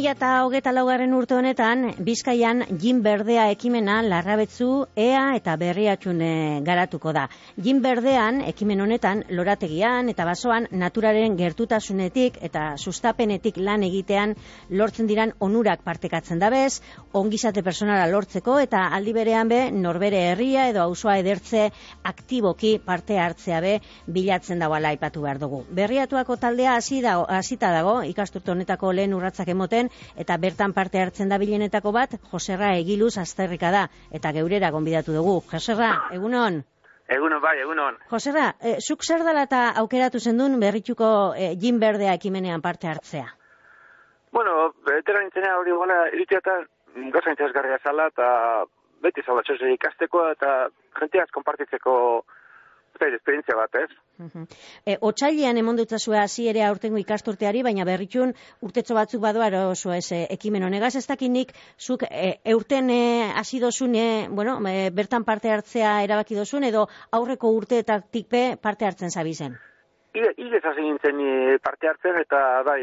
2000 eta hogeta laugarren urte honetan, Bizkaian Jin Berdea ekimena larrabetzu ea eta berriatxune garatuko da. Jin Berdean ekimen honetan lorategian eta basoan naturaren gertutasunetik eta sustapenetik lan egitean lortzen diran onurak partekatzen dabez, ongizate personala lortzeko eta aldi berean be norbere herria edo auzoa edertze aktiboki parte hartzea be bilatzen dagoela aipatu behar dugu. Berriatuako taldea hasi dago, hasita dago ikasturte honetako lehen urratzak emoten eta bertan parte hartzen da bilenetako bat Joserra Egiluz azterrika da eta geurera gonbidatu dugu. Joserra, egunon. Egunon bai, egunon. Joserra, eh, zuk zer dela eta aukeratu zendun berrituko eh, jin berdea ekimenean parte hartzea? Bueno, betera nintzena hori gala iritu eta gaza interesgarria zala eta beti zala txose ikasteko eta jenteaz konpartitzeko zait, esperientzia bat, ez? Uh e, Otsailean emon dutazue hasi ere aurtengo ikasturteari, baina berritxun urtetxo batzuk badua oso ez e, ekimen honegaz, ez dakinik, zuk e, eurten hasi e, dozun, e, bueno, e, bertan parte hartzea erabaki dozun, edo aurreko urteetatik pe parte hartzen zabizen? Ile hasi nintzen parte hartzen, eta bai,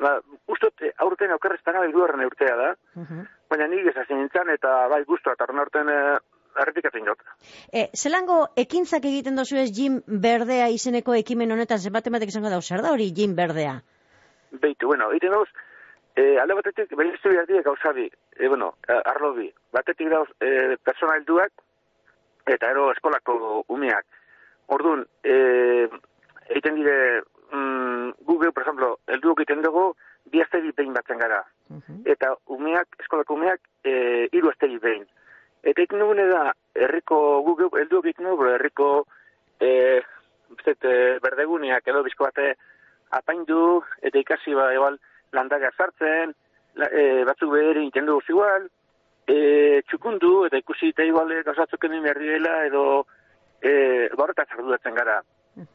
ba, ustot aurten bai duerren urtea da, uh baina nire hasi nintzen, eta bai, guztu, eta aurten errepikatzen jot. E, zelango ekintzak egiten dozu ez Jim Berdea izeneko ekimen honetan, zenbat ematek izango da, zer da hori Jim Berdea? Beitu, bueno, egiten dauz, e, alde batetik, behin iztu behar diek gauzabi, e, bueno, arlo bi, batetik dauz, e, persona helduak, eta ero eskolako umeak. Orduan, e, egiten dire, mm, Google, por ejemplo, helduak egiten dugu, bi asteri behin batzen gara. Uh -huh. Eta umeak, eskolako umeak, e, iru asteri behin. Eta ikin dugune da, herriko gugu, eldu egiten dugu, herriko e, zet, e, berdeguneak edo bizko bate apaindu, eta ikasi ba, igual, landaga sartzen, la, e, batzuk behar egiten dugu zigual, e, txukundu, eta ikusi eta igual gauzatzuk egin berri dela, edo e, borretak arduratzen gara.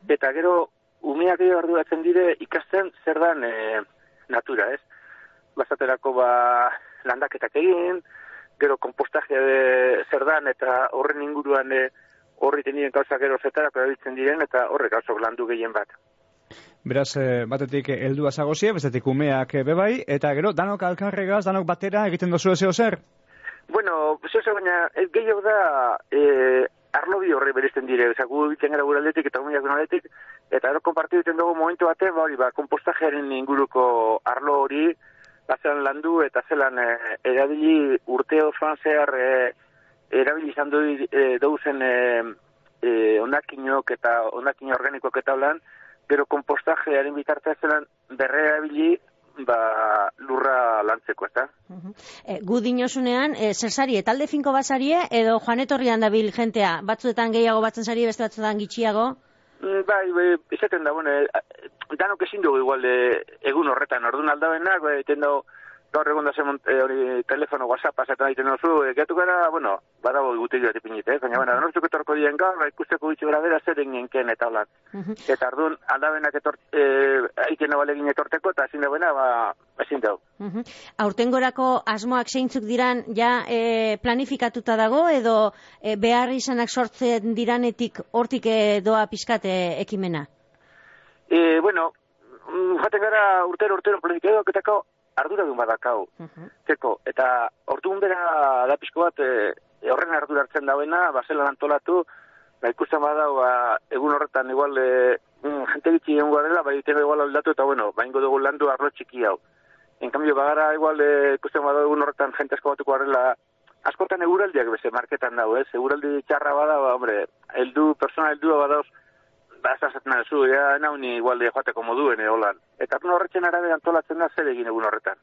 Eta gero, umeak edo arduratzen dire ikasten zer dan e, natura, ez? Bazaterako ba, landaketak egin, gero kompostaje zer dan eta horren inguruan e, horri tenien gauza gero zetarako erabiltzen diren eta horrek gauzok landu gehien bat. Beraz, e, batetik heldu azagozie, bestetik umeak e, bebai, eta gero, danok alkarregaz, danok batera egiten dozu ezio zer? Bueno, zeo baina, ez gehiago da, e, arlo bi horre berezten dire, ezak gu bitzen gara guraldetik eta umeak guraldetik, eta ero kompartidu egiten dugu momentu batean, ba, hori, ba, kompostajearen inguruko arlo hori, bazean landu eta zelan e, erabili urte osoan zehar e, izan du e, dauzen e, e, onakinok eta onakin organikoak eta holan, gero kompostajearen bitartea zelan berre erabili ba, lurra lantzeko, eta? Uh e, gu dinosunean, e, zer zari, talde finko bazarie, edo joanetorrian dabil jentea, batzuetan gehiago batzen zari, beste batzuetan gitxiago? Mm, bai, bai, izaten da, bueno, danok ezin dugu igual egun horretan, orduan aldabenak, bai, iten dago, gaur egun da zen e, hori telefono WhatsApp azaten egiten duzu, e, gehiatu gara, bueno, badago gutik joat ipinit, eh? baina, bueno, nortzuk etorko dien gaur, ba, ikusteko bitxu gara bera zer genken eta holan. Eta orduan aldabenak etort, e, aiken nabalegin etorteko, eta ezin dagoena, ba, ezin dago. Aurten gorako asmoak zeintzuk diran, ja e, planifikatuta dago, edo e, behar izanak sortzen diranetik hortik doa pizkate ekimena? E, bueno, mm, jaten gara urtero, urtero, planifikatuko, ardura duen badakau. Uh Teko, eta orduan bera da pixko bat, e, horren ardura hartzen dauena, baselan antolatu, ba, ikusten badau, ba, egun horretan igual, e, mm, jente bitxi egun garela, ba, iten igual aldatu, eta bueno, ba, ingo dugu landu arlo txiki hau. En cambio, bagara igual, e, ikusten badau egun horretan jente asko batuko garela, askotan eguraldiak beze, marketan dago, ez? Eguraldi txarra bada, ba, hombre, eldu, persona eldu badauz, ba, ez azatzen zu, ja, nau ni igual de joateko moduen, e, holan. Eta horretzen arabe antolatzen da zer egin egun horretan.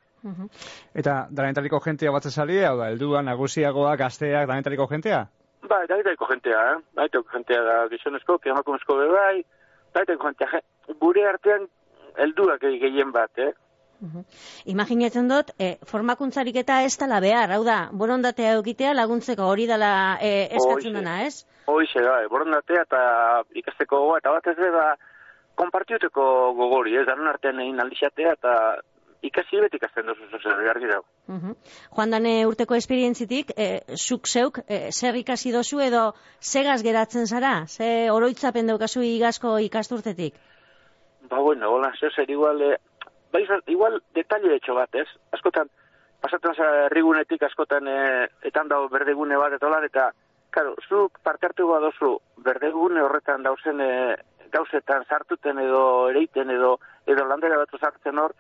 Eta danetariko jentea batzen zari, hau da, elduan, nagusiagoak, gazteak, danetariko jentea? Ba, danetariko jentea, eh? Danetariko jentea da gizonezko, kiamakumezko bebai, danetariko jentea, gure artean elduak gehien bat, eh? Uh Imaginatzen dut, e, formakuntzarik eta ez tala behar, hau da, borondatea egitea laguntzeko hori dela e, eskatzen dena, ez? Hoize, bai, borondatea eta ikasteko gogoa, eta bat ez da, konpartiuteko gogori, ez, danon artean egin aldixatea, eta ikasi beti ikasten duzu zuzen, gargi dago. Uh -huh. Joan dane urteko esperientzitik, e, zuk zeuk, e, zer ikasi dozu edo segaz geratzen zara? Ze oroitzapen daukazu igazko ikasturtetik? Ba, bueno, hola, zer zer igual, e, bai, igual, detalle etxo bat, ez? Askotan, pasatzen za herrigunetik askotan e, etan dago berdegune bat eta hola, eta, karo, zuk parte hartu dozu berdegune horretan dauzen e, gauzetan sartuten edo ereiten edo edo landera batu sartzen hor,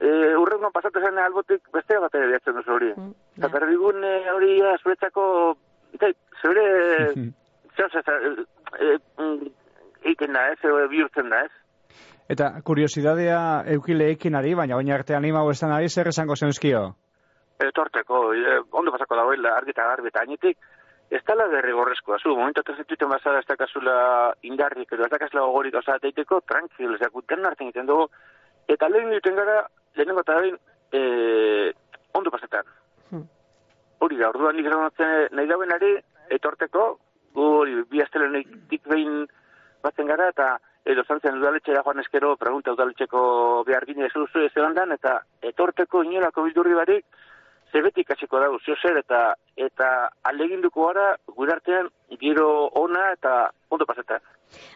e, urrengoan pasatzen zen albotik beste bat ere diatzen duzu hori. Mm, eta berdegune hori zuretzako, eta, zure, zehaz, e, egiten da, ez, bihurtzen da, ez? Eta kuriosidadea eukileekin ari, baina baina arte anima estan ari, zer esango zenuzkio? Etorteko, e, ondo pasako dagoela, argita garbi eta anitik, ez tala derrigorrezkoa, zu, momentu eta zentuten bazara ez dakazula indarrik, edo ez dakazula gogorik osa daiteko, tranquil, ez dakuten hartzen egiten dugu, eta lehen duten gara, lehenengo eta dain, e, ondo pasetan. Hmm. Hori da, orduan nik nahi dauen ari, etorteko, hori, bi astelenik dik behin batzen gara, eta edo zantzen udaletxea joan eskero, pregunta udaletxeko behar gine ez duzu ez egon eta etorteko inolako bildurri barik, zebetik hasiko dago, zer, eta eta aleginduko gara, gure artean, giro ona eta ondo pasetan.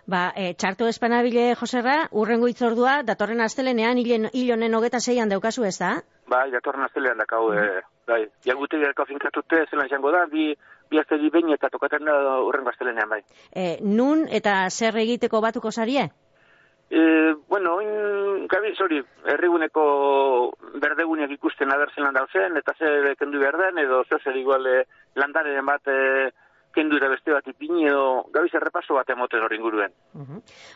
Ba, e, txartu espanabile, Joserra, urrengo itzordua, datorren astelenean, hil honen hogeta zeian daukazu ez da? Bai, datorren astelenean dakau, mm -hmm. e, bai. Jagute finkatute, zelan izango da, bi, bi aztegi behin eta tokaten da urren gaztelenean bai. E, nun eta zer egiteko batuko zarie? E, bueno, oin gabiz hori, herriguneko berdeguneak ikusten abertzen dauzen, eta zer kendu behar den, edo zer zer igual e, landaren bat e, kendu ere beste bat ipini edo gabiz errepaso bat emoten hori inguruen.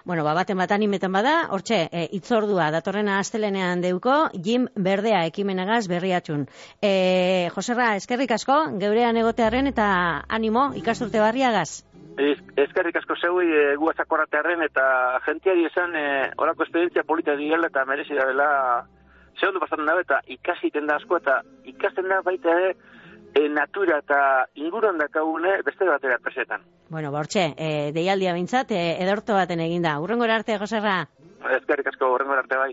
Bueno, ba, baten bat animetan bada, hortxe, e, itzordua datorrena astelenean deuko, Jim Berdea ekimenagaz berriatxun. E, Joserra, eskerrik asko, geurean egotearen eta animo, ikasturte barriagaz. Ez, eskerrik asko zeui e, guazakorratearen eta jentiari esan e, orako esperientzia polita digela eta merezi dela zehondu pasatzen da eta ikasi da asko eta ikasten da baita ere e, natura eta inguruan dakagune beste batera presetan. Bueno, bortxe, e, deialdia bintzat, e, edorto baten eginda. Urrengora arte, Joserra? Ezkerrik asko, urrengora arte bai.